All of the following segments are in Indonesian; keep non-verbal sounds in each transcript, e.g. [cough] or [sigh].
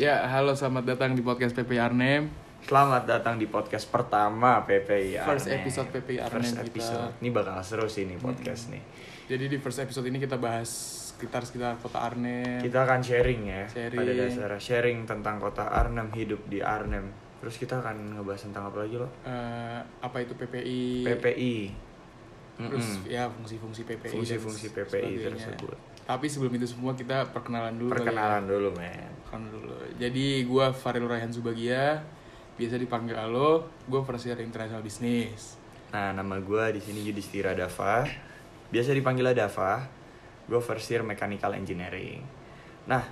Ya, halo selamat datang di podcast PPI Arnhem. Selamat datang di podcast pertama PPI First Arnhem. episode PPI Arnhem First kita. episode. Ini bakal seru sih nih podcast nih. Jadi di first episode ini kita bahas sekitar-sekitar kota Arnhem. Kita akan sharing ya. Sharing. Pada dasarnya sharing tentang kota Arnhem, hidup di Arnhem. Terus kita akan ngebahas tentang apa lagi loh? Eh, apa itu PPI? PPI. Terus Mm-mm. ya fungsi-fungsi PPI. Fungsi-fungsi PPI tersebut. Tapi sebelum itu semua kita perkenalan dulu. ya. Perkenalan dulu, men. Perkenalan dulu. Jadi gua Faril Rayhan Subagia, biasa dipanggil Alo. Gua first year international business. Nah, nama gue di sini Yudhistira Dava. Biasa dipanggil Dava. Gue year mechanical engineering. Nah,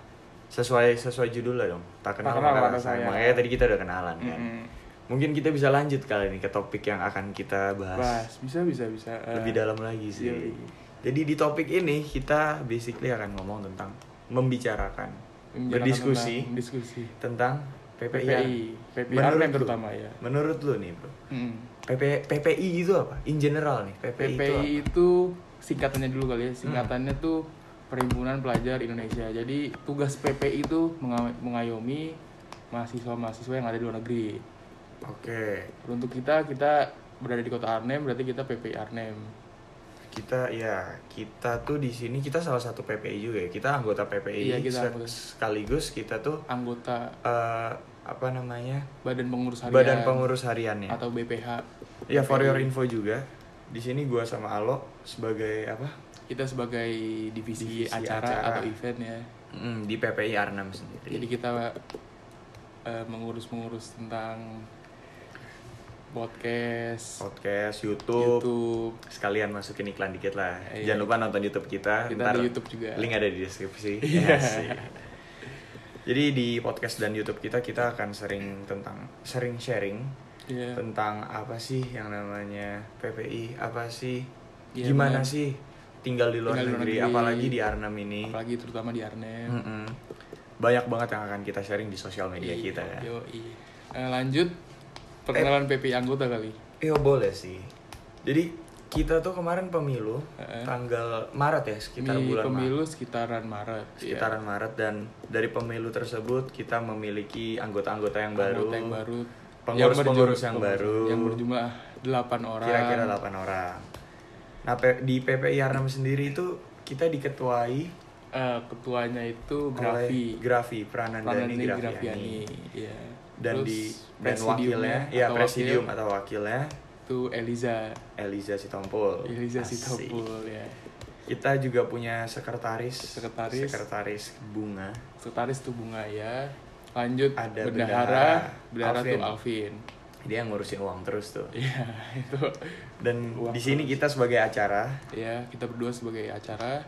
sesuai sesuai judul lah dong. Tak kenal Tak kenal maka sayang. sayang. Makanya tadi kita udah kenalan kan. Mm-mm. Mungkin kita bisa lanjut kali ini ke topik yang akan kita bahas. Bahas, bisa bisa bisa. Eh, Lebih dalam lagi sih. yoi. Jadi di topik ini kita basically akan ngomong tentang membicarakan, Membicarakan berdiskusi tentang diskusi. tentang PPI. PPI, PPI Menurut terutama ya. Menurut lu nih, Bro. Mm. PP, PPI itu apa? In general nih, PPI, PPI itu apa? itu singkatannya dulu kali ya. Hmm. Singkatannya tuh Perhimpunan Pelajar Indonesia. Jadi tugas PPI itu menga- mengayomi mahasiswa-mahasiswa yang ada di luar negeri. Oke. Untuk kita kita berada di kota Arnhem berarti kita PPI Arnhem. Kita ya, kita tuh di sini kita salah satu PPI juga ya. Kita anggota PPI Iya, kita anggota. sekaligus kita tuh Anggota eh, apa namanya? Badan Pengurus Harian Badan pengurus hariannya. atau BPH. Ya, for your info juga. Di sini gua sama Alo sebagai apa? Kita sebagai divisi, Divisi acara, acara. atau event ya. Mm, di PPI Arnhem sendiri. Jadi kita eh, mengurus-mengurus tentang podcast, podcast, YouTube, YouTube, sekalian masukin iklan dikit lah. Iya. Jangan lupa nonton YouTube kita. kita Ntar ada YouTube juga. Link ada di deskripsi. [laughs] Iya. Jadi di podcast dan YouTube kita kita akan sering tentang sering sharing Iya. tentang apa sih yang namanya PPI, apa sih, Iya, gimana benar. sih tinggal di luar Tinggal di negeri, negeri. apalagi di Arnhem ini. Apalagi terutama di Arnhem. Mm-mm. Banyak banget yang akan kita sharing di sosial media Iya, kita ya. yoi. Eh, lanjut perkenalan PPI anggota kali. Iya boleh sih. Jadi kita tuh kemarin pemilu Heeh. tanggal Maret ya sekitar Di bulan Maret. pemilu sekitaran Maret. ya. sekitaran Maret dan dari pemilu tersebut kita memiliki anggota-anggota yang baru, Anggota yang baru. pengurus-pengurus yang baru, Yang berjumlah 8 orang. kira-kira 8 orang. Nah di PPI Arnhem sendiri itu kita diketuai Eh, ketuanya itu Grafi. Grafi Pranandani Pranandani Grafiani Grafiani. Iya. Dan Terus di dan wakilnya ya atau presidium wakil atau wakilnya itu Eliza. Eliza Sitompul. Eliza Asik. Sitompul ya. Kita juga punya sekretaris Sekretaris. sekretaris bunga Sekretaris tuh Bunga ya. Lanjut Ada bendahara, bendahara, bendahara tuh Alvin. Alvin. dia yang ngurusin uang terus tuh Iya, [laughs] itu dan Uang di sini terus. kita sebagai acara ya kita berdua sebagai acara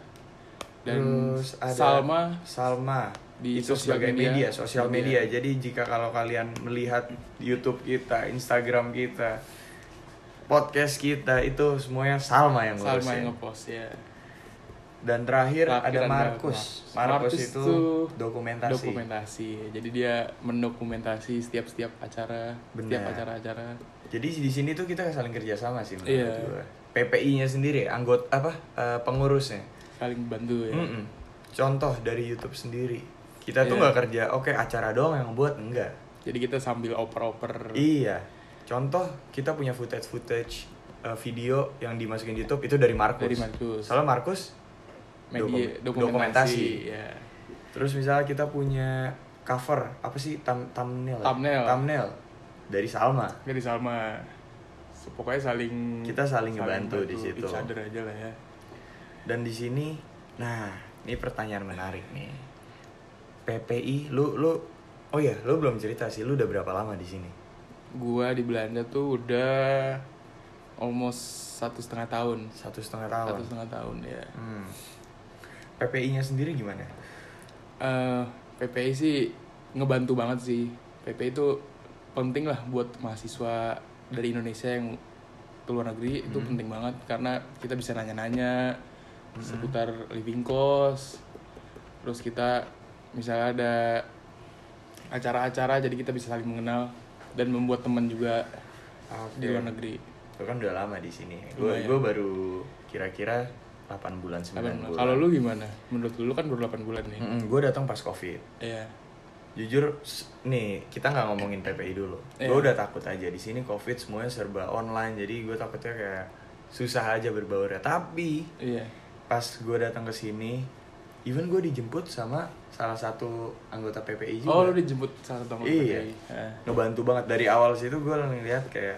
dan Terus ada Salma Salma di itu sosial sebagai media. media, sosial Media. media. Jadi jika kalau kalian melihat YouTube kita, Instagram kita, podcast kita itu semuanya Salma yang Salma ngurusin. yang ngepost ya. Dan terakhir, Terakhir ada Markus. Markus. Itu dokumentasi. Dokumentasi. Jadi dia mendokumentasi setiap setiap acara, setiap Benar. acara-acara. Jadi di sini tuh kita saling kerjasama sih menurut Iya. gua. PPI-nya sendiri, anggota apa eh, pengurusnya. Saling bantu ya. Mm-mm. Contoh dari YouTube sendiri. Kita tuh Iya. nggak kerja, oke acara doang yang buat enggak. Jadi kita sambil oper-oper. Iya. Contoh kita punya footage-footage uh, video yang dimasukin di YouTube itu dari Markus. Dari Markus. Soalnya Markus media dokum- dokumentasi, ya. Terus misalnya kita punya cover apa sih Thumb- thumbnail? ya? Thumbnail. Thumbnail dari Salma. Dari Salma. Pokoknya saling Kita saling ngebantu di situ. each other aja lah ya. Dan di sini, nah ini pertanyaan menarik nih. PPI, lu lu, oh ya, lu belum cerita sih, lu udah berapa lama di sini? Gua di Belanda tuh udah almost satu setengah tahun. Satu setengah tahun. Satu setengah tahun ya. Hmm. PPI-nya sendiri gimana? eh PPI sih ngebantu banget sih. PPI itu penting lah buat mahasiswa dari Indonesia yang ke luar negeri itu Hmm. penting banget karena kita bisa nanya-nanya seputar living cost. Terus kita misalnya ada acara-acara jadi kita bisa saling mengenal dan membuat teman juga di luar negeri. Lu kan udah lama di sini. Gue gue baru kira-kira 8 bulan 9 Apa- bulan. Kalau lu gimana? Menurut lu kan baru 8 bulan nih. gue datang pas covid. Iya. jujur s- nih kita nggak ngomongin PPI dulu gue Iya. udah takut aja di sini covid semuanya serba online jadi gue takutnya kayak susah aja berbaur tapi Iya. pas gue datang ke sini even gue dijemput sama salah satu anggota PPI juga Oh lu dijemput salah satu anggota Iya. PPI. Ah. ngebantu banget dari awal situ gue ngeliat kayak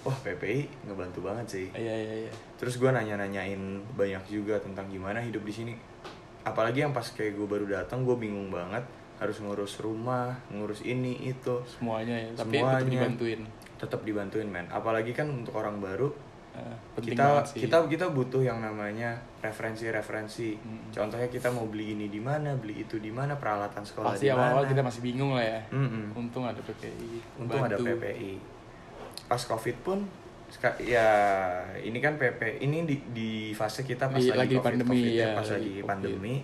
wah PPI ngebantu banget sih Iya iya iya. terus gue nanya-nanyain banyak juga tentang gimana hidup di sini apalagi yang pas kayak gue baru datang gue bingung banget harus ngurus rumah ngurus ini itu Semuanya ya. Tapi tetap Semuanya. dibantuin. tetap dibantuin men apalagi kan untuk orang baru penting kita kita kita butuh yang namanya referensi-referensi Mm. contohnya kita mau beli ini di mana beli itu di mana peralatan sekolah pasti awal-awal kita masih bingung lah ya. Mm-mm. Untung ada PPI. untung ada bantu. PPI pas covid pun ya ini kan PP ini di, di fase kita pas Di- lagi, lagi COVID, pandemi, COVID ya, pas lagi lagi COVID. pandemi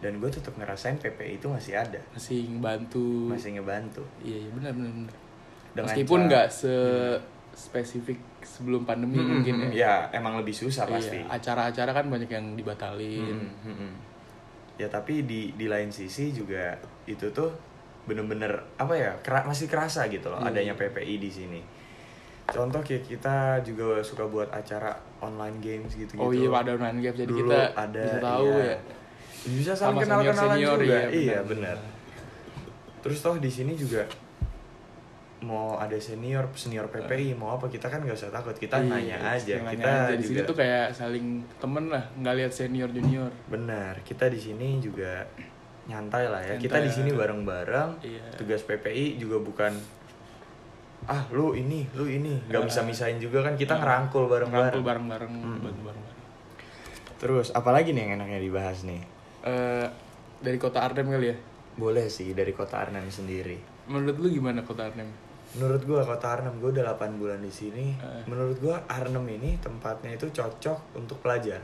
dan gue tetap ngerasain PPI itu masih ada Masih bantu. masih ngebantu Iya iya benar benar. Meskipun nggak se spesifik sebelum pandemi Mm-mm, mungkin mm-mm. ya. ya emang lebih susah pasti Iya, acara-acara kan banyak yang dibatalin. Mm-mm, mm-mm. ya tapi di di lain sisi juga itu tuh bener-bener apa ya kera- masih kerasa gitu loh Iya. adanya PPI di sini contoh kayak kita juga suka buat acara online games gitu gitu Oh iya ada online game jadi Dulu kita ada, bisa tahu iya. ya. bisa saling Sama kenal kenalan senior-senior, juga iya, iya benar. benar terus toh di sini juga mau ada senior senior PPI mau apa kita kan nggak usah takut kita Iya, nanya aja nanya kita aja. di juga sini tuh kayak saling temen lah, nggak lihat senior junior. benar kita di sini juga nyantai lah ya kita Nyantai. di sini bareng-bareng Iya. tugas PPI juga bukan ah lu ini lu ini nggak Ah. bisa misahin juga kan kita Ah. ngerangkul Rangkul bareng-bareng bareng-bareng, Mm. bantu bareng-bareng. terus apalagi nih yang enaknya dibahas nih Eh, dari kota Arnhem kali ya. boleh sih dari kota Arnhem sendiri Menurut lu gimana kota Arnhem? Menurut gua kota Arnhem gua udah 8 bulan di sini. Eh. Menurut gua Arnhem ini tempatnya itu cocok untuk pelajar.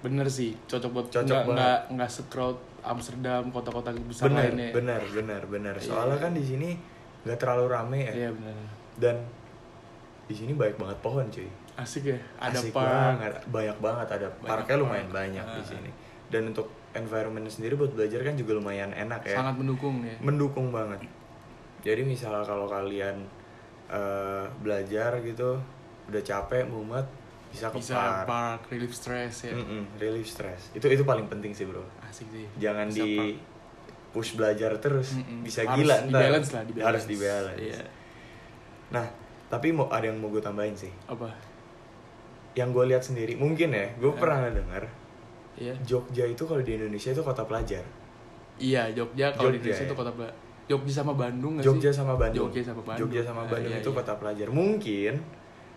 Bener sih, cocok buat Cocok nggak banget. nggak nggak secrowd Amsterdam, kota-kota besar Bener, lainnya. bener, bener, bener. Iya. Soalnya kan di sini nggak terlalu rame ya. Iya bener. Dan di sini banyak banget pohon cuy. Asik ya, ada Asik park. banget, banyak banget ada Banyak parknya lumayan park. banyak di Ah. sini. Dan untuk environment sendiri buat belajar kan juga lumayan enak ya. Sangat mendukung ya. mendukung banget. Jadi misal kalau kalian eh, belajar gitu udah capek mumet bisa ke Bisa park. park, relief stress ya. Mm-mm, relief stress. Itu itu paling penting sih, Bro. Asik sih. Jangan Bisa di park. push belajar terus. Mm-mm. Bisa Harus gila ntar. di-balance lah, di-balance. Harus di balance. Iya. Nah, tapi mau ada yang mau gue tambahin sih. Apa? Yang gue lihat sendiri, mungkin ya, gue Eh. pernah dengar Iya. Jogja itu kalau di Indonesia itu kota pelajar. Iya, Jogja kalau di Indonesia ya. itu kota Ba- Jogja sama Bandung nggak Jogja sih? sama Bandung. Jogja sama Bandung. Jogja sama Ah, Bandung iya, itu iya. kota pelajar. Mungkin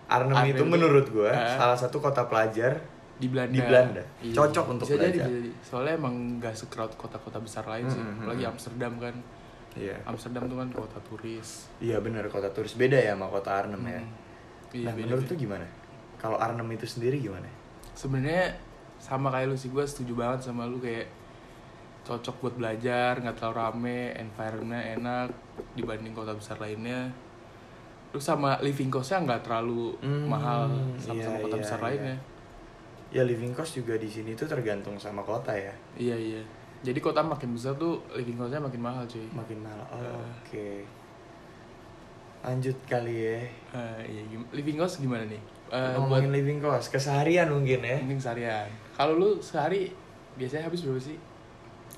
Arnhem, Arnhem itu itu- menurut gue Ah. salah satu kota pelajar di Belanda. Di Belanda. Iya. Cocok untuk bisa jadi, belajar. bisa jadi. Soalnya emang nggak sekrowd kota-kota besar lain sih. Mm-mm, Apalagi. Amsterdam kan. Iya. Amsterdam tuh kan kota turis. Iya benar kota turis beda ya sama kota Arnhem ya. Hmm. Iya, nah, beda- menurut beda. tuh gimana? Kalau Arnhem itu sendiri gimana? sebenarnya sama kayak lu sih gue setuju banget sama lu kayak cocok buat belajar nggak terlalu rame environmentnya enak dibanding kota besar lainnya terus sama living costnya nggak terlalu Hmm, mahal sama sama iya, kota iya, besar iya. lainnya Ya living cost juga di sini tuh tergantung sama kota ya. iya iya jadi kota makin besar tuh living costnya makin mahal cuy Makin mahal. Oh, Ah. Oke. Lanjut kali ya. Eh, iya living cost gimana nih Eh, buat Ngomongin living cost keseharian mungkin ya. mending seharian kalau lu sehari biasanya habis berapa sih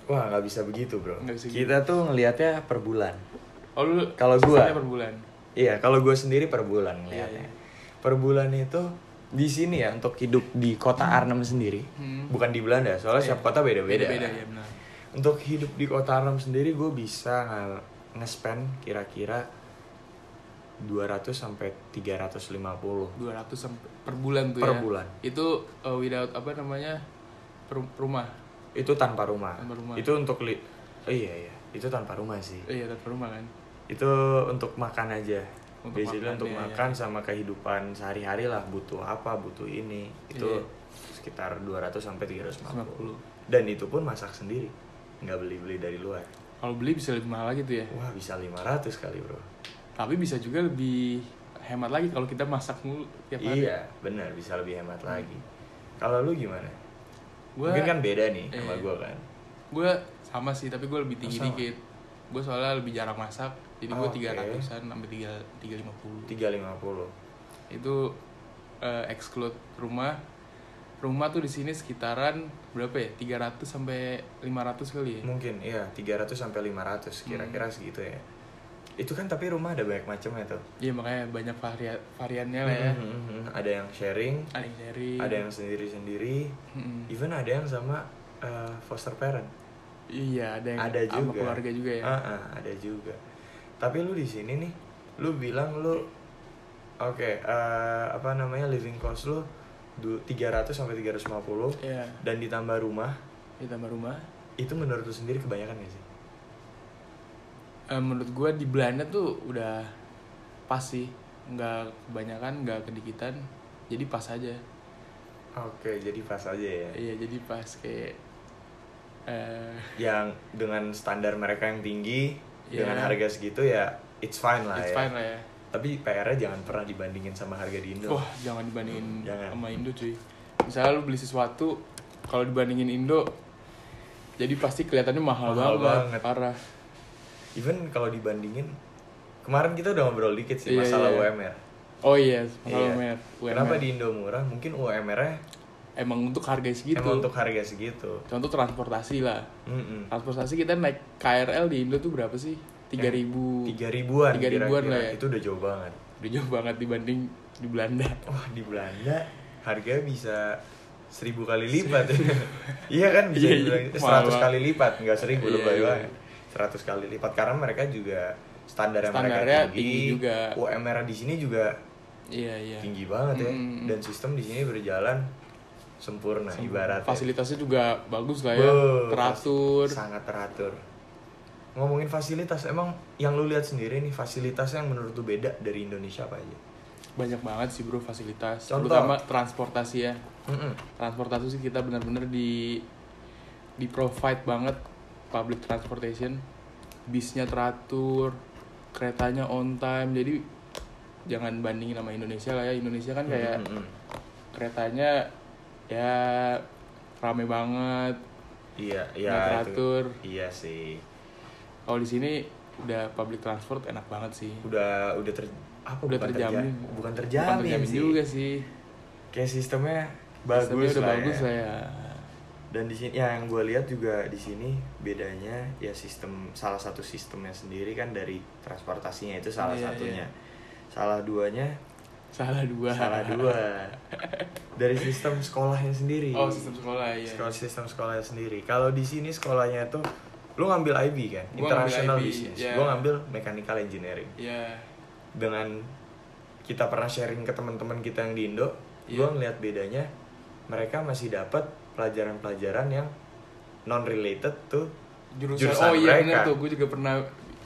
Wah nggak bisa begitu bro. Bisa gitu. Kita tuh ngelihatnya per bulan. oh lu Kalau gua- per bulan Iya kalau gue sendiri per bulan Iya, ngelihatnya. iya. Per bulan itu di sini ya untuk hidup di kota Arnhem sendiri, Hmm. bukan di Belanda. Soalnya Iya. setiap kota beda-beda. beda-beda ya benar Untuk hidup di kota Arnhem sendiri gue bisa nge- nge-spend kira-kira 200 sampai 350 200 sampai per bulan tuh per ya. bulan. Itu uh, without apa namanya? per rumah. Itu tanpa rumah. Tanpa rumah. Itu untuk li oh, iya iya, itu tanpa rumah sih. Eh, iya, tanpa rumah kan. Itu untuk makan aja. Untuk Basically makan, untuk iya, makan sama kehidupan sehari-hari lah butuh apa, butuh ini. Itu Iya. sekitar 200 sampai 350. 50. Dan itu pun masak sendiri. nggak beli-beli dari luar. Kalau beli bisa lebih mahal lagi tuh ya. Wah, bisa 500 kali, Bro. Tapi bisa juga lebih hemat lagi kalau kita masak mulu tiap hari. Iya, benar bisa lebih hemat lagi. Kalau lu gimana? Gua Mungkin kan beda nih sama Iya. gua kan. gue sama sih, tapi gue lebih tinggi Oh, sama. dikit. gue soalnya lebih jarang masak jadi gue Oh, Oke. tiga ratusan sampai tiga tiga lima puluh 350 itu eh, exclude rumah rumah tuh di sini sekitaran berapa ya 300 sampai 500 kali ya mungkin iya 300 sampai 500 kira-kira Hmm. segitu ya itu kan tapi rumah ada banyak macamnya tuh iya makanya banyak varia variannya lah ya. Mhm, mhm. ada yang sharing ada yang sharing. ada yang sendiri-sendiri. Mm-mm. even ada yang sama uh, foster parent. Iya ada yang ada sama juga. keluarga juga ya. Ah, ah, ada juga. Tapi lu di sini nih lu bilang lu oke eh, apa namanya living cost lu du- 300 sampai 350 Iya, dan ditambah rumah. Ditambah rumah. Itu menurut lu sendiri kebanyakan gak sih Eh, menurut gue di Belanda tuh udah pas sih. Nggak kebanyakan nggak kedikitan. Jadi pas aja. Oke jadi pas aja ya? Iya jadi pas kayak eh yang dengan standar mereka yang tinggi Iya. dengan harga segitu ya it's fine lah it's ya. fine lah ya. Tapi PR-nya jangan pernah dibandingin sama harga di Indo. Wah jangan dibandingin Jangan. sama Indo cuy. Misalnya lu beli sesuatu kalau dibandingin Indo jadi pasti kelihatannya mahal, Mahal banget, banget. parah even kalau dibandingin kemarin kita udah ngobrol dikit sih Iya, masalah iya. UMR oh iya mahal Iya. UMR. UMR. Kenapa di Indo murah? Mungkin UMR-nya emang untuk harga segitu emang untuk harga segitu. contoh transportasi lah Mm-mm. transportasi kita naik KRL di Indo tuh berapa sih tiga ribu Tiga ribuan. Tiga ribuan lah ya. Itu udah jauh banget. udah jauh banget dibanding di Belanda Wah di Belanda harga bisa seribu kali lipat. [laughs] iya kan bisa Iya, iya. seratus kali lipat, nggak seribu lebih iya. banget. Seratus kali lipat karena mereka juga standarnya, Standarnya mereka tinggi, tinggi juga. UMR di sini juga iya iya tinggi banget ya. Dan sistem di sini berjalan sempurna, ibaratnya. fasilitasnya juga bagus lah ya Wow, teratur sangat teratur ngomongin fasilitas emang yang lu lihat sendiri nih fasilitas yang menurut lu beda dari Indonesia apa aja banyak banget sih bro fasilitas Contoh. terutama transportasi ya Mm-mm. transportasi sih kita benar-benar di di provide banget public transportation bisnya teratur keretanya on time. Jadi jangan bandingin sama Indonesia lah ya. Indonesia kan kayak Mm-mm. keretanya ya rame banget. Iya iya nggak itu. teratur. Iya sih. Kalau di sini udah public transport enak banget sih. Udah udah ter apa Udah bukan terjamin. terja- bukan Bukan terjamin, terjamin sih. juga sih. Kayak sistemnya bagus Sistemnya udah lah bagus ya. lah ya dan di sini ya yang gue lihat juga di sini bedanya ya sistem salah satu sistemnya sendiri kan dari transportasinya itu salah Iya, satunya. Iya. salah duanya salah dua. salah dua. Dari sistem sekolahnya sendiri. Oh sistem sekolah ya Sekolah sistem sekolahnya sendiri. Kalau di sini sekolahnya tuh lu ngambil IB kan? Gua international IB, business. ya. gua ngambil mechanical engineering. Ya dengan kita pernah sharing ke teman-teman kita yang di Indo Iya. gua ngeliat bedanya mereka masih dapat pelajaran-pelajaran yang non related tuh jurusan, Jurusan oh iya mereka. bener tuh gue juga pernah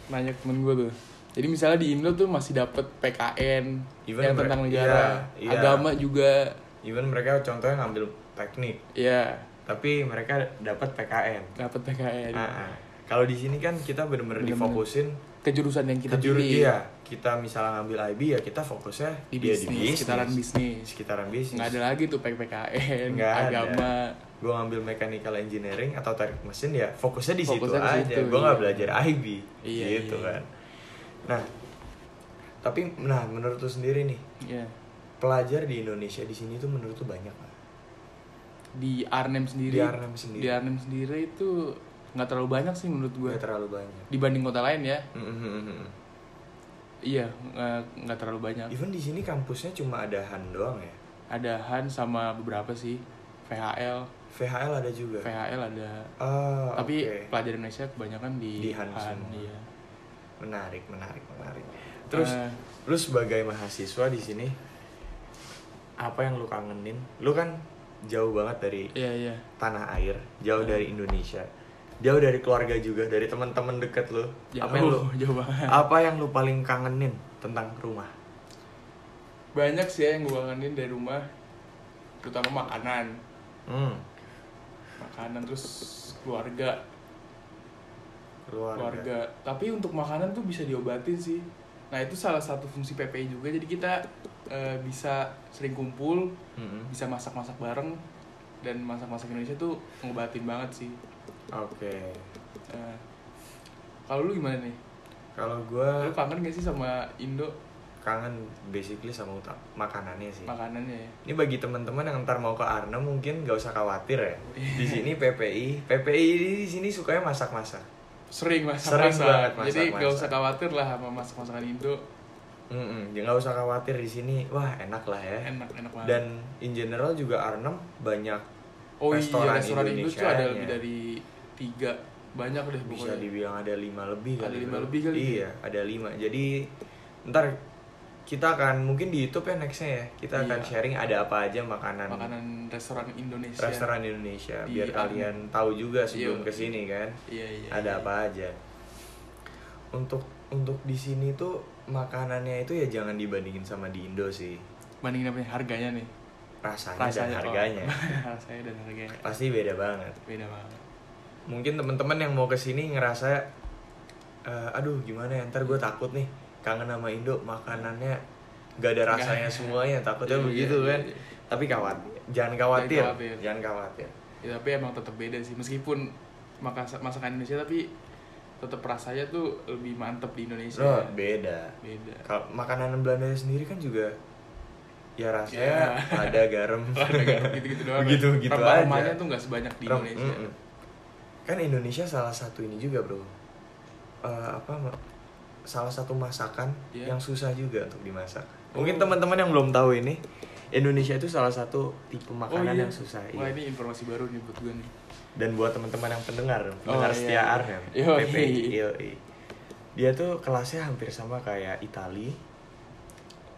nanya temen gue tuh jadi misalnya di Indo tuh masih dapet PKN Even yang tentang negara iya, iya. agama juga even mereka contohnya ngambil teknik ya tapi mereka dapat PKN dapet PKN Ah, ah. kalau di sini kan kita bener-bener Bener-bener. difokusin ke jurusan yang kita ke juru- pilih. iya kita misalnya ngambil IB ya kita fokusnya di ya bisnis, sekitaran bisnis. Sekitaran bisnis. Nggak ada lagi tuh PKN Nggak ada. agama. Gue ngambil mechanical engineering atau teknik mesin ya fokusnya di situ Fokusnya aja. situ, gue nggak iya. belajar IB Iya, gitu iya. kan. Nah tapi nah menurut lu sendiri nih ya pelajar di Indonesia di sini tuh menurut lu banyak di Arnhem sendiri. Di Arnhem sendiri. di Arnhem sendiri itu nggak terlalu banyak sih menurut gue Nggak terlalu banyak. Dibanding kota lain ya. Iya nggak terlalu banyak. Even di sini kampusnya cuma ada Han doang ya? Ada Han sama beberapa sih. VHL VHL ada juga? VHL ada. Ah, tapi oke. pelajar Indonesia kebanyakan di, Di Han semua. iya. menarik menarik menarik. Terus Eh, lu sebagai mahasiswa di sini apa yang lu kangenin? Lu kan jauh banget dari iya iya. tanah air jauh dari Indonesia jauh dari keluarga juga dari teman-teman deket lu jauh apa yang lu jauh banget. apa yang lu paling kangenin tentang rumah? Banyak sih ya yang gue kangenin dari rumah terutama makanan. Hmm, makanan terus keluarga. Keluarga, keluarga. Tapi untuk makanan tuh bisa diobatin sih. Nah itu salah satu fungsi PPI juga. Jadi kita eh, bisa sering kumpul Mm-mm. bisa masak-masak bareng dan masak-masak Indonesia tuh ngobatin banget sih oke Eh, kalau lu gimana nih Kalau gue lu kangen gak sih sama Indo kangen basically sama utak makanannya sih. makanannya ya Ini bagi teman-teman yang ntar mau ke Arnhem mungkin gak usah khawatir ya. [laughs] Di sini PPI, PPI di sini sukanya masak-masak. sering masak Sering masak banget jadi masak-masak. gak usah khawatir lah sama masak masakan Indo Mm nggak usah khawatir di sini. Wah enak lah ya. enak enak banget Dan in general juga Arnhem banyak oh restoran iya restoran Indo tuh ada lebih dari tiga. Banyak deh bisa pokoknya. dibilang ada lima lebih Ada lima bro. lebih kali ya? iya ada lima. Jadi ntar kita akan mungkin di YouTube ya nextnya ya. Kita akan Iya. sharing ada apa aja makanan, makanan restoran Indonesia. restoran Indonesia Di biar kalian tahu juga sebelum Iya. ke sini kan. Iya iya ada iya. apa aja. Untuk untuk di sini tuh makanannya itu ya jangan dibandingin sama di Indo sih. Bandingin apa nih? Harganya nih? Rasanya, dan rasanya harganya. Oh, [laughs] rasanya dan harganya. Pasti beda banget. Beda banget mungkin teman-teman yang mau ke sini ngerasa "Eh, aduh gimana ya ntar gue takut nih kangen sama Indo makanannya gak ada rasanya Nggak. semuanya takutnya Iya, begitu iya, kan iya. tapi khawatir jangan khawatir Jangan khawatir. jangan khawatir ya, tapi emang tetap beda sih meskipun masakan Indonesia tapi tetap rasanya tuh lebih mantep di Indonesia oh, beda beda kalau makanan Belanda sendiri kan juga ya rasanya Ya. ada garam [laughs] ada garam gitu-gitu doang begitu gitu Rempah-rempahnya aja tuh nggak sebanyak di Ram- Indonesia mm-mm. Kan Indonesia salah satu ini juga bro Eh, apa salah satu masakan Iya. yang susah juga untuk dimasak mungkin teman-teman yang belum tahu ini Indonesia itu salah satu tipe makanan yang susah Oh, Wah iya. ini informasi baru nih buat gue nih. dan buat teman-teman yang pendengar pendengar iya, setia iya. Arnhem yoi. dia tuh kelasnya hampir sama kayak Itali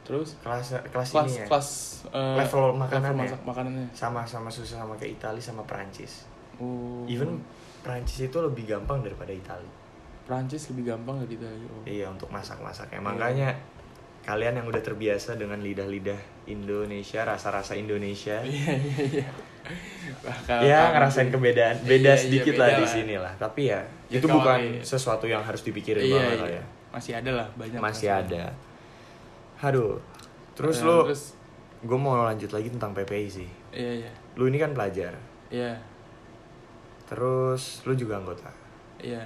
Terus kelas kelas, kelas ini ya kelas eh, Level makanannya. masak makanannya. sama sama susah sama kayak Itali sama Perancis Oh. even Perancis itu lebih gampang daripada Itali Prancis lebih gampang dari Italia. Oh. Iya untuk masak-masaknya. Iya. Makanya kalian yang udah terbiasa dengan lidah-lidah Indonesia, rasa-rasa Indonesia, [laughs] Iya iya iya. Wah, kalau ya ngerasain tuh- kebedaan, Iya, beda iya, sedikit beda lah di sini lah. Tapi ya, Ya, itu bukan iya. sesuatu yang harus dipikirin Iya, banget iya. lah ya. Masih ada lah banyak. Masih masalah. ada. Aduh. Terus Nah, lu, terus gue mau lanjut lagi tentang PPI sih. iya iya. Lu ini kan pelajar. Iya. Terus lu juga anggota. Iya.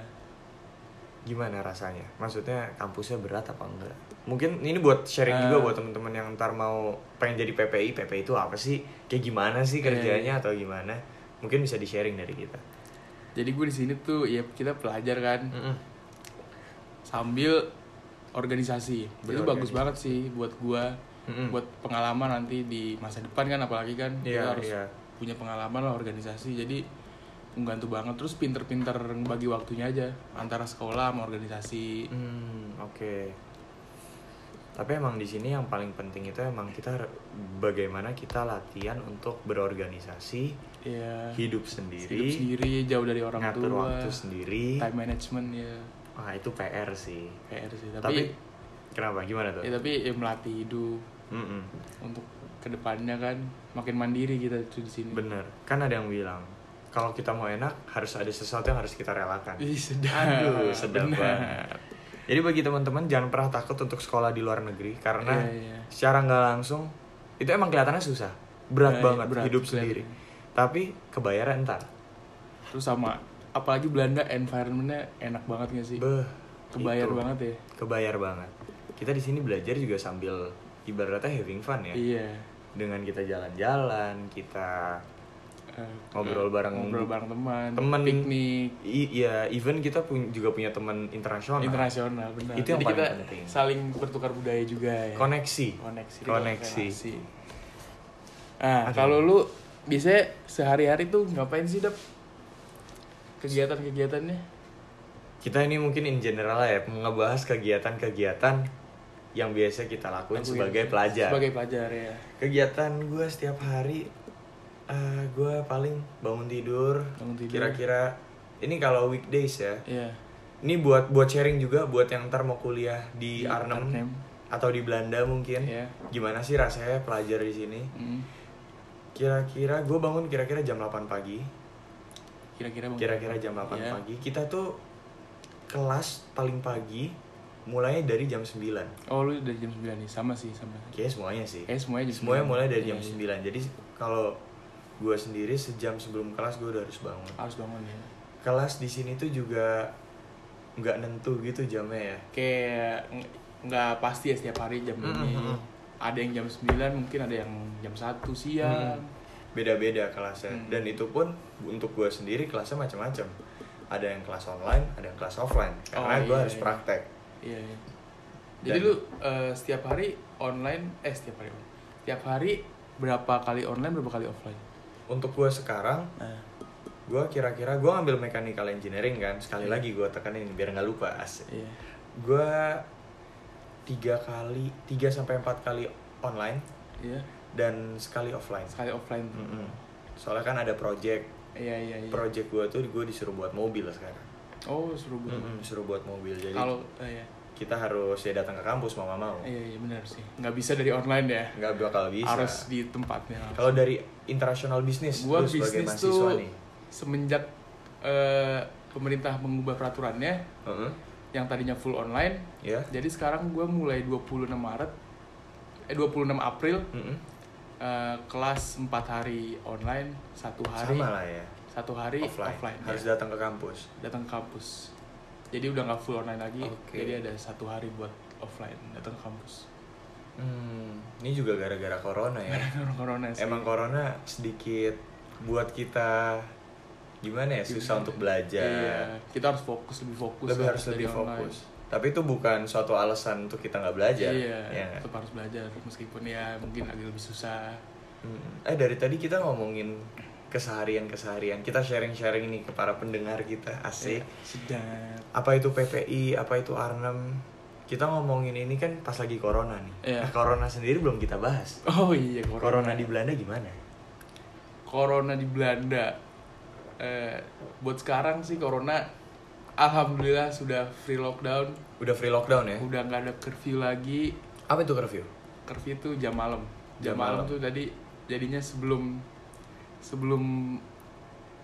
Gimana rasanya? Maksudnya kampusnya berat apa enggak? Mungkin ini buat sharing Eh. juga buat teman-teman yang ntar mau pengen jadi PPI. PPI itu apa sih? Kayak gimana sih Iya, kerjanya iya. atau gimana? Mungkin bisa di-sharing dari kita. Jadi gue di sini tuh ya kita pelajar kan sambil organisasi. Itu Berorganisasi. bagus banget sih buat gua Mm-mm. buat pengalaman nanti di masa depan kan apalagi kan kita Iya, harus iya. punya pengalaman lah organisasi jadi membantu banget terus pinter-pinter bagi waktunya aja antara sekolah sama organisasi Hmm, oke. Tapi emang di sini yang paling penting itu emang kita bagaimana kita latihan untuk berorganisasi, ya hidup sendiri, hidup sendiri jauh dari orang ngatur tua waktu sendiri. time management ya Wah, itu PR sih. PR sih Tapi, tapi, kenapa? Gimana tuh? ya tapi ya melatih hidup Mm-mm. untuk ke depannya kan makin mandiri kita tuh di sini Bener, kan ada yang bilang kalau kita mau enak harus ada sesuatu yang harus kita relakan. Ih, sedap Aduh, sedap Benar. banget. Jadi bagi teman-teman jangan pernah takut untuk sekolah di luar negeri karena Iya, iya. secara nggak langsung itu emang kelihatannya susah, berat Iya, iya, banget berat, hidup kelihatan. sendiri. Tapi kebayaran ntar. terus sama apalagi Belanda environmentnya enak banget gak sih Beh, kebayar itu. banget ya Kebayar banget. Kita di sini belajar juga sambil ibaratnya having fun ya. iya Dengan kita jalan-jalan, kita Ngobrol bareng- ngobrol bareng teman temen. piknik i- ya even kita pun juga punya teman internasional. internasional benar Itu yang jadi paling kita penting. saling bertukar budaya juga ya Koneksi. koneksi Koneksi. relasi. nah Aduh. kalau lu biasanya sehari-hari tuh ngapain sih dap kegiatan-kegiatannya Kita ini mungkin in general ya ngebahas kegiatan-kegiatan yang biasa kita lakuin Lakuin. sebagai pelajar. sebagai pelajar ya Kegiatan gue setiap hari eh gue paling bangun tidur. Kira-kira ini kalau weekdays ya. iya Ini buat buat sharing juga buat yang ntar mau kuliah di, Di Arnhem, Arnhem. atau di Belanda mungkin. Iya. Gimana sih rasanya pelajar di sini? Mm. Kira-kira gue bangun kira-kira jam 8 pagi. kira-kira Kira-kira jam 8 Iya. pagi. Kita tuh kelas paling pagi mulai dari jam 9. oh lu dari jam 9 nih sama sih sama Kayaknya semuanya sih. kayak semuanya jam Semuanya 9. mulai dari Iya, jam iya. 9. Jadi kalau gue sendiri sejam sebelum kelas gue udah harus bangun. harus bangun ya Kelas di sini tuh juga nggak nentu gitu jamnya ya kayak ng- nggak pasti ya setiap hari jam ini Mm-mm. ada yang jam 9 mungkin ada yang jam 1 siang beda-beda kelasnya Hmm. dan itu pun untuk gue sendiri kelasnya macam-macam ada yang kelas online ada yang kelas offline karena Oh, gue iya, harus iya. praktek iya, iya. jadi Dan- lu eh, setiap hari online eh setiap hari setiap hari berapa kali online berapa kali offline untuk gue sekarang nah gue kira-kira gue ngambil mechanical engineering kan sekali Iya. lagi gue tekanin biar nggak lupa asik. Iya. Gue tiga kali tiga sampai empat kali online iya. dan sekali offline. Sekali offline. Mm-mm. soalnya kan ada project. Iya iya iya. Project gue tuh gue disuruh buat mobil sekarang. Oh suruh buat Mm-mm, suruh buat mobil. Jadi kalau eh, iya. Kita harus ya datang ke kampus mau nggak mau. Iya iya benar sih. Nggak bisa dari online ya. Nggak bakal bisa. Harus di tempatnya kalau dari international business gua bisnis tuh nih. semenjak eh, pemerintah mengubah peraturannya Heeh, yang tadinya full online ya jadi sekarang gue mulai 26 Maret eh 26 April Mm-mm. eh, kelas 4 hari online satu hari. Sama lah ya. Satu hari offline, offline, harus ya. datang ke kampus. Datang ke kampus jadi udah nggak full online lagi. Oke. jadi ada satu hari buat offline datang ke kampus. Hmm, ini juga gara-gara corona ya? Corona sih. emang corona sedikit buat kita gimana ya susah untuk belajar. Iya kita harus fokus lebih fokus lebih harus lebih online. fokus. Tapi itu bukan suatu alasan untuk kita nggak belajar. Iya ya tetap harus belajar. Meskipun ya mungkin agak lebih susah. Hmm. eh dari tadi kita ngomongin keseharian keseharian kita sharing sharing nih ke para pendengar kita asik. Iya, sedap. Apa itu PPI apa itu Arnhem? Kita ngomongin ini kan pas lagi corona nih. Iya. nah, corona sendiri belum kita bahas. Oh iya corona di Belanda gimana? Corona di Belanda. Eh, buat sekarang sih corona alhamdulillah sudah free lockdown. Udah free lockdown ya? Udah nggak ada curfew lagi. Apa itu curfew? Curfew itu jam malam. Jam, Jam malam, malam. tuh tadi jadinya sebelum sebelum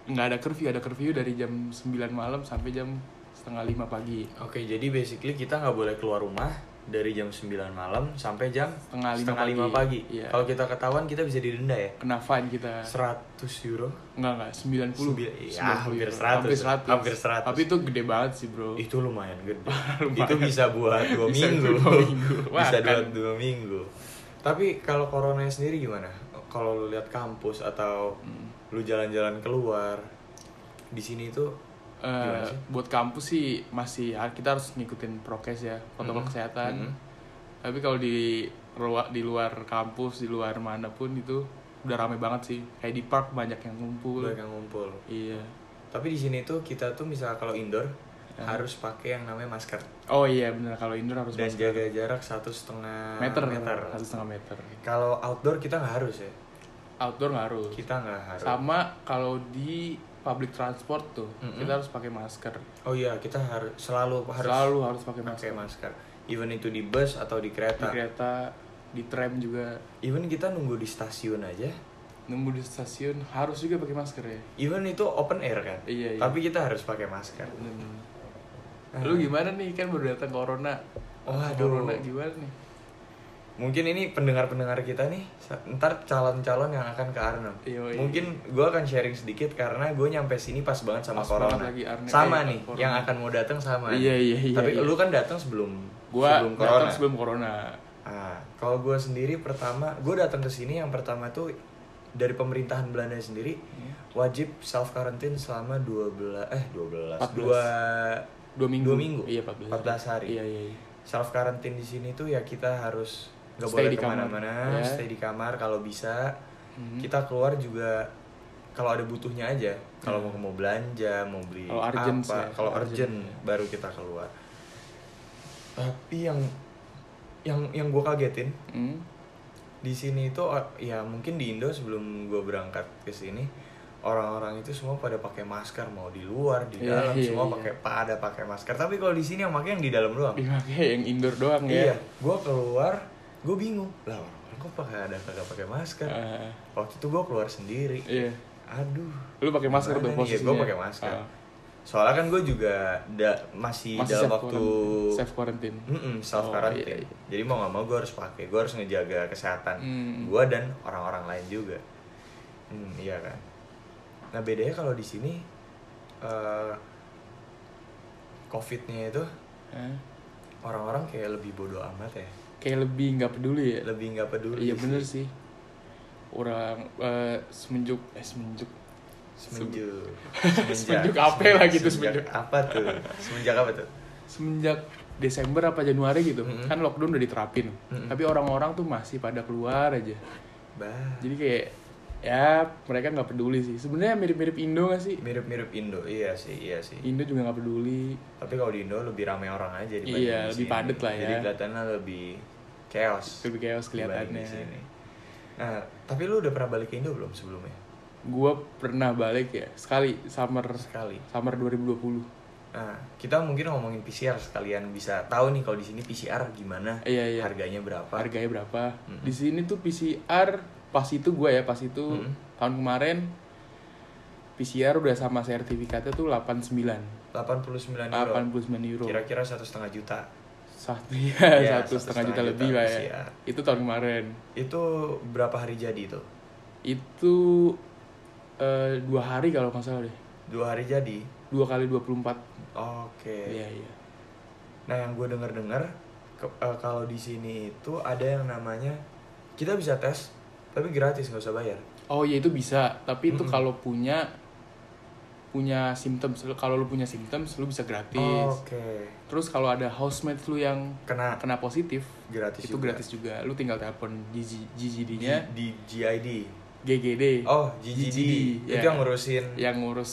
nggak ada curfew ada curfew dari jam 9 malam sampai jam setengah lima pagi Oke, jadi basically kita nggak boleh keluar rumah dari jam 9 malam sampai jam Setengah lima lima pagi. pagi. Iya. Kalau kita ketahuan kita bisa didenda ya. kena fine kita 100 euro. Enggak enggak 90 Sembil- ya, 90 hampir euro. 100. hampir 100 Hampir 100. tapi itu gede banget sih bro Itu lumayan gede. [laughs] Lumayan. Itu bisa buat dua Bisa minggu. dua minggu. Wah, [laughs] bisa kan. buat dua minggu. Tapi kalau corona sendiri gimana? Kalau lu lihat kampus atau Hmm. lu jalan-jalan keluar di sini tuh Eh, Gimana sih? buat kampus sih masih kita harus ngikutin prokes ya protokol Mhm. kesehatan Mhm. tapi kalau di luar di luar kampus di luar mana pun itu udah rame banget sih kayak di park banyak yang ngumpul banyak yang ngumpul. iya Tapi di sini tuh kita tuh misal kalau indoor Ya. harus pakai yang namanya masker oh iya benar kalau indoor harus dan masker. jaga jarak satu setengah meter meter. satu setengah meter Kalau outdoor kita nggak harus ya, outdoor nggak harus kita nggak harus. sama kalau di public transport tuh Mhm. kita harus pakai masker Oh iya, kita harus selalu harus selalu harus pakai pakai masker masker. Even itu di bus atau di di kereta. kereta di tram juga Even kita nunggu di stasiun aja. nunggu di stasiun harus juga pakai masker ya Even itu open air kan. Iya, iya. Tapi kita harus pakai masker. Hmm. Lu gimana nih kan baru datang corona. Waduh. Corona gimana nih? Mungkin ini pendengar-pendengar kita nih, ntar calon-calon yang akan ke Arnhem. Yoi. Mungkin gue akan sharing sedikit karena gue nyampe sini pas banget sama Pas corona. banget lagi Arnhem. Sama Eh, nih, corona. yang akan mau datang sama. Iya, iya, iya, Tapi iya. lu kan datang sebelum Gua sebelum datang corona. sebelum corona. Ah, kalau gue sendiri pertama, gue datang ke sini yang pertama tuh dari pemerintahan Belanda sendiri Iya. wajib self quarantine selama 12 eh 12 14. dua Dua minggu. Dua minggu. Iya, 14, 14 hari. Iya, iya, iya. self quarantine di sini tuh ya kita harus nggak Stay boleh di ke mana-mana, Ya. stay di kamar kalau bisa. Mhm. Kita keluar juga kalau ada butuhnya aja. Kalau Hmm. mau mau belanja, mau beli urgent apa, ya, kalau urgent urgent, ya. baru kita keluar. Tapi yang yang yang gue kagetin Hmm. di sini itu ya mungkin di Indo sebelum gue berangkat ke sini orang-orang itu semua pada pakai masker mau di luar di Iya, dalam iya, semua iya. pakai pada pakai masker tapi kalau di sini yang pakai yang di dalam doang Dipakai yang indoor doang iya ya. gue keluar gue bingung lah orang kok pakai ada kagak pakai masker Eh, waktu itu gue keluar sendiri iya. aduh Lu pakai masker tuh posisinya. Iya, gua pakai masker. Ah. soalnya kan gue juga da- masih, Masih dalam waktu quarantine. safe quarantine. Mm-mm, self Oh, quarantine. iya, iya. Jadi mau nggak mau gue harus pakai, gue harus ngejaga kesehatan Hmm. gue dan orang-orang lain juga. Hmm, iya kan. Nah bedanya kalau di sini eh, covidnya itu Hah? orang-orang kayak lebih bodoh amat ya kayak lebih nggak peduli ya? Lebih nggak peduli iya bener sih. Orang eh, semenjuk eh semenjuk. Semenjuk. [laughs] Semenjuk apa lah gitu, semenjak apa tuh? Semenjak apa tuh? Semenjak Desember apa Januari gitu. Mm-mm. kan lockdown udah diterapin. Mm-mm. tapi orang-orang tuh masih pada keluar aja. Bah. Jadi kayak ya mereka nggak peduli sih. Sebenarnya mirip-mirip Indo gak sih? Mirip-mirip Indo. Iya sih iya sih. Indo juga nggak peduli. Tapi kalau di Indo lebih ramai orang aja dibanding Iya, lebih padet lah ya. jadi kelihatannya lebih chaos. Lebih chaos kelihatannya. nah tapi lu udah pernah balik ke Indo belum sebelumnya? Gue pernah balik ya sekali summer. Sekali. Summer 2020 nah kita mungkin ngomongin PCR sekalian bisa tahu nih kalau di sini PCR gimana? Iya iya. Harganya berapa? Harganya berapa? Mm-mm. di sini tuh PCR pas itu gue ya pas itu Mm-mm. tahun kemarin PCR udah sama sertifikatnya tuh 89 89 euro. 89 euro. Kira-kira satu setengah juta satu ya Iya, satu setengah juta, lebih lah ya. PCR. itu tahun kemarin. Itu berapa hari jadi itu? Itu eh, dua hari kalau nggak salah deh. Dua hari jadi? Dua kali 24 oke. Iya iya. Nah yang gue denger dengar kalau di sini itu ada yang namanya kita bisa tes tapi gratis nggak usah bayar. Oh ya itu bisa. Tapi itu Mm-mm. kalau punya punya symptoms kalau lu punya symptoms lu bisa gratis. Oke. Terus kalau ada housemate lu yang kena. kena positif gratis itu juga. gratis juga. Lu tinggal telepon GGD-nya di GID GGD oh GGD, itu ya. yang ngurusin yang ngurus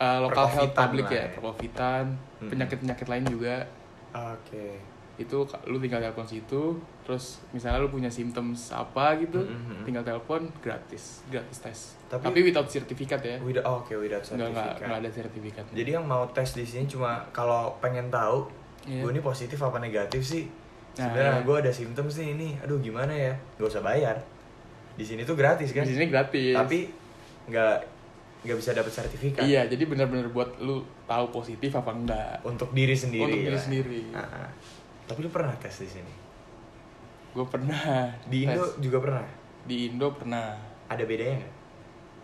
uh, local health public lah ya ya. perkovitan Mm. penyakit penyakit lain juga. Oke itu lu tinggal telepon situ terus misalnya lu punya symptoms apa gitu Mm-mm. tinggal telepon gratis gratis tes Tapi- tapi, without sertifikat ya without oh, oke without nggak nggak sertifikat nggak ada sertifikatnya jadi yang mau tes di sini cuma kalau pengen tahu Iya. gue ini positif apa negatif sih Nah, sebenarnya iya. gue ada symptoms nih ini aduh gimana ya gak usah bayar di sini tuh gratis kan di sini gratis tapi nggak nggak bisa dapat sertifikat iya jadi benar-benar buat lu tahu positif apa enggak untuk diri sendiri Untuk diri lah. sendiri. Ah, ah. Tapi lu pernah tes di sini? Gue pernah di Indo tes. juga pernah? Di Indo pernah. Ada bedanya nggak?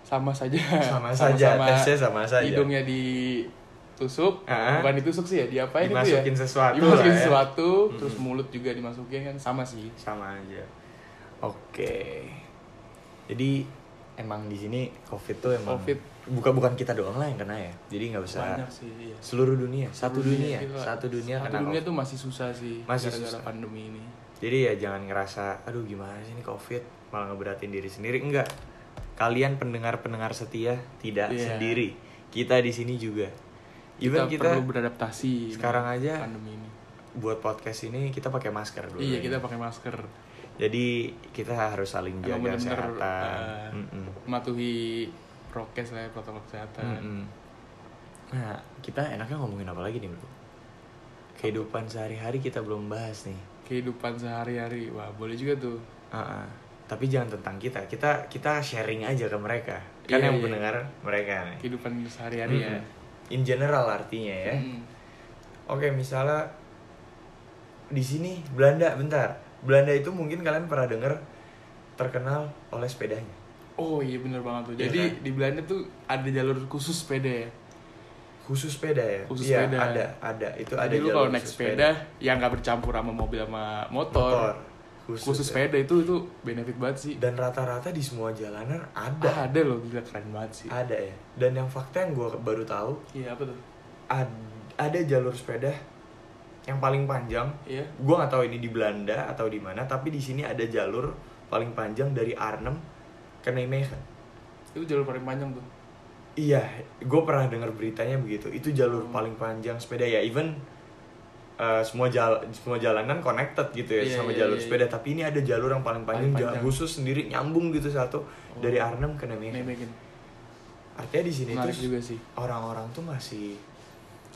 Sama saja. Sama saja tesnya sama saja. hidungnya ditusuk Ah. bukan ditusuk sih ya diapain itu ya? Dimasukin sesuatu dimasukin lah ya. sesuatu Mm-mm. terus mulut juga dimasukin kan sama sih. Sama aja. Oke. Jadi emang di sini covid tuh emang Covid. bukan bukan kita doang lah yang kena ya jadi nggak usah banyak sih iya. seluruh dunia satu dunia, gitu lah. satu dunia satu kena dunia tuh masih susah sih Masih gara-gara susah. pandemi ini jadi ya jangan ngerasa aduh gimana sih ini covid malah ngeberatin diri sendiri enggak kalian pendengar pendengar setia tidak Iya. sendiri kita di sini juga even kita, kita, perlu beradaptasi sekarang aja pandemi ini buat podcast ini kita pakai masker dulu iya ya. kita pakai masker jadi kita harus saling Emang jaga bener-bener, kesehatan uh, Mm-mm. mematuhi prokes lah ya protokol kesehatan Mm-mm. Nah, kita enaknya ngomongin apa lagi nih, Bro? Kehidupan sehari-hari kita belum bahas nih. kehidupan sehari-hari wah boleh juga tuh Ah, ah. Tapi jangan tentang kita. Kita kita sharing aja ke mereka. Kan Iya, yang iya. mendengar mereka nih. kehidupan sehari-hari ya Mm-mm. In general artinya ya. Mm. Oke, misalnya di sini Belanda, bentar. Belanda itu mungkin kalian pernah dengar terkenal oleh sepedanya. oh iya bener banget tuh Iya jadi kan? di Belanda tuh ada jalur khusus sepeda ya Khusus sepeda ya? Khusus Iya, sepeda. ada, ada. Itu ada jadi lu jalur kalau naik khusus sepeda yang nggak bercampur sama mobil sama motor, Motor. khusus, ya. sepeda itu itu benefit banget sih Dan rata-rata di semua jalanan ada. ah, ada loh gila keren banget sih Ada ya. Dan yang fakta yang gue baru tahu iya apa tuh ad- ada jalur sepeda yang paling panjang. iya Gue nggak tahu ini di Belanda atau di mana, tapi di sini ada jalur paling panjang dari Arnhem ke Nijmegen. itu jalur paling panjang tuh Iya, gue pernah dengar beritanya begitu. Itu jalur Hmm. paling panjang sepeda ya. Even uh, semua jal semua jalanan connected gitu ya Iya, sama iya, jalur iya, sepeda. Tapi ini ada jalur yang paling panjang, Paling panjang. khusus sendiri nyambung gitu satu dari Oh. Arnhem ke Nijmegen. Nijmegen Artinya di sini tuh orang-orang tuh masih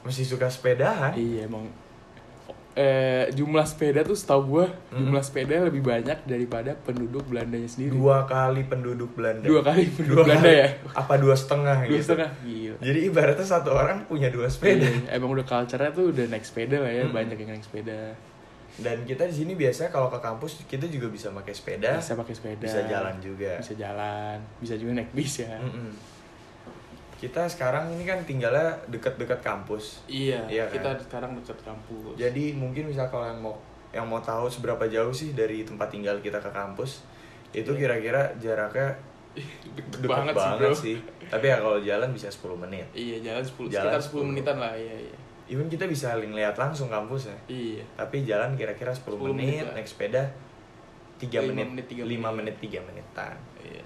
masih suka sepedahan. iya emang eh, jumlah sepeda tuh setahu gua Hmm. jumlah sepeda lebih banyak daripada penduduk Belandanya sendiri Dua kali penduduk Belanda. Dua kali penduduk Dua Belanda kali. ya Apa dua setengah dua gitu? setengah gila Jadi ibaratnya satu orang punya dua sepeda. Iya, emang udah culture-nya tuh udah naik sepeda lah ya Hmm. banyak yang naik sepeda Dan kita di sini biasanya kalau ke kampus kita juga bisa pakai sepeda. bisa pakai sepeda Bisa jalan juga. bisa jalan bisa juga naik bis ya Mm-mm. Kita sekarang ini kan tinggalnya deket-deket kampus. Iya, Iya kan? kita sekarang dekat kampus. Jadi mungkin misal kalau yang mau yang mau tahu seberapa jauh sih dari tempat tinggal kita ke kampus, itu Iya. kira-kira jaraknya [laughs] deket deket banget, banget, sih, bro. sih. Tapi ya kalau jalan bisa 10 menit. Iya, jalan 10 Jalan sekitar 10 10. menitan lah, iya iya. Even kita bisa ngeliat langsung kampus ya. Iya. Tapi jalan kira-kira 10, 10 menit menit, lah. naik sepeda 3 Lima menit, menit, tiga 5 menit. menit 3 menitan. Iya.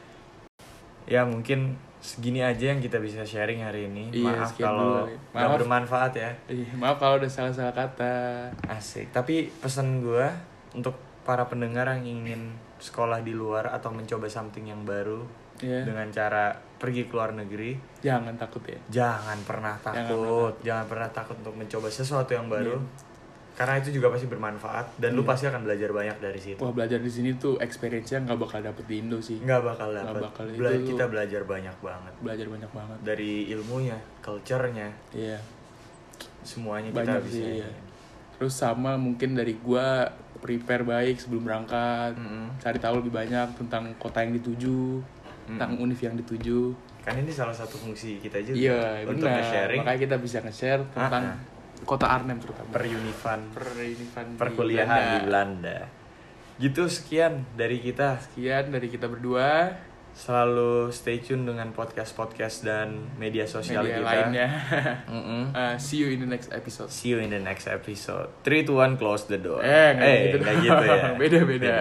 Ya mungkin segini aja yang kita bisa sharing hari ini. Iya, Maaf kalau nggak bermanfaat ya. Iya, maaf kalau udah salah-salah kata. Asik. Tapi pesan gua untuk para pendengar yang ingin sekolah di luar atau mencoba something yang baru Iya. dengan cara pergi ke luar negeri, Jangan takut ya. jangan pernah Jangan takut. Jangan pernah takut untuk mencoba sesuatu yang baru. Iya. Karena itu juga pasti bermanfaat dan lu Iya. pasti akan belajar banyak dari situ. Wah, belajar di sini tuh experience-nya nggak bakal dapet di Indo sih. Nggak bakal Nggak dapat. bakal. Bela- Itu- kita belajar banyak banget Belajar banyak banget. dari ilmunya, culture-nya, Iya. semuanya Banyak kita bisa. sih, iya. Terus sama mungkin dari gua prepare baik sebelum berangkat. Mm-mm. Cari tahu lebih banyak tentang kota yang dituju, tentang Mm-mm. univ yang dituju. Kan ini salah satu fungsi kita juga Iya, untuk benar. nge-sharing Makanya kita bisa nge-share tentang Ah, ah. Kota Arnhem terutama. perunivan Perunivan di perkuliahan di Belanda. Belanda. Gitu sekian dari kita. Sekian dari kita berdua. Selalu stay tune dengan podcast-podcast dan media sosial Media kita. lainnya. [laughs] Mm-mm. [laughs] Uh, see you in the next episode. See you in the next episode. 3 2 1 close the door. Eh, nggak gitu, nggak gitu ya. [laughs] Beda-beda.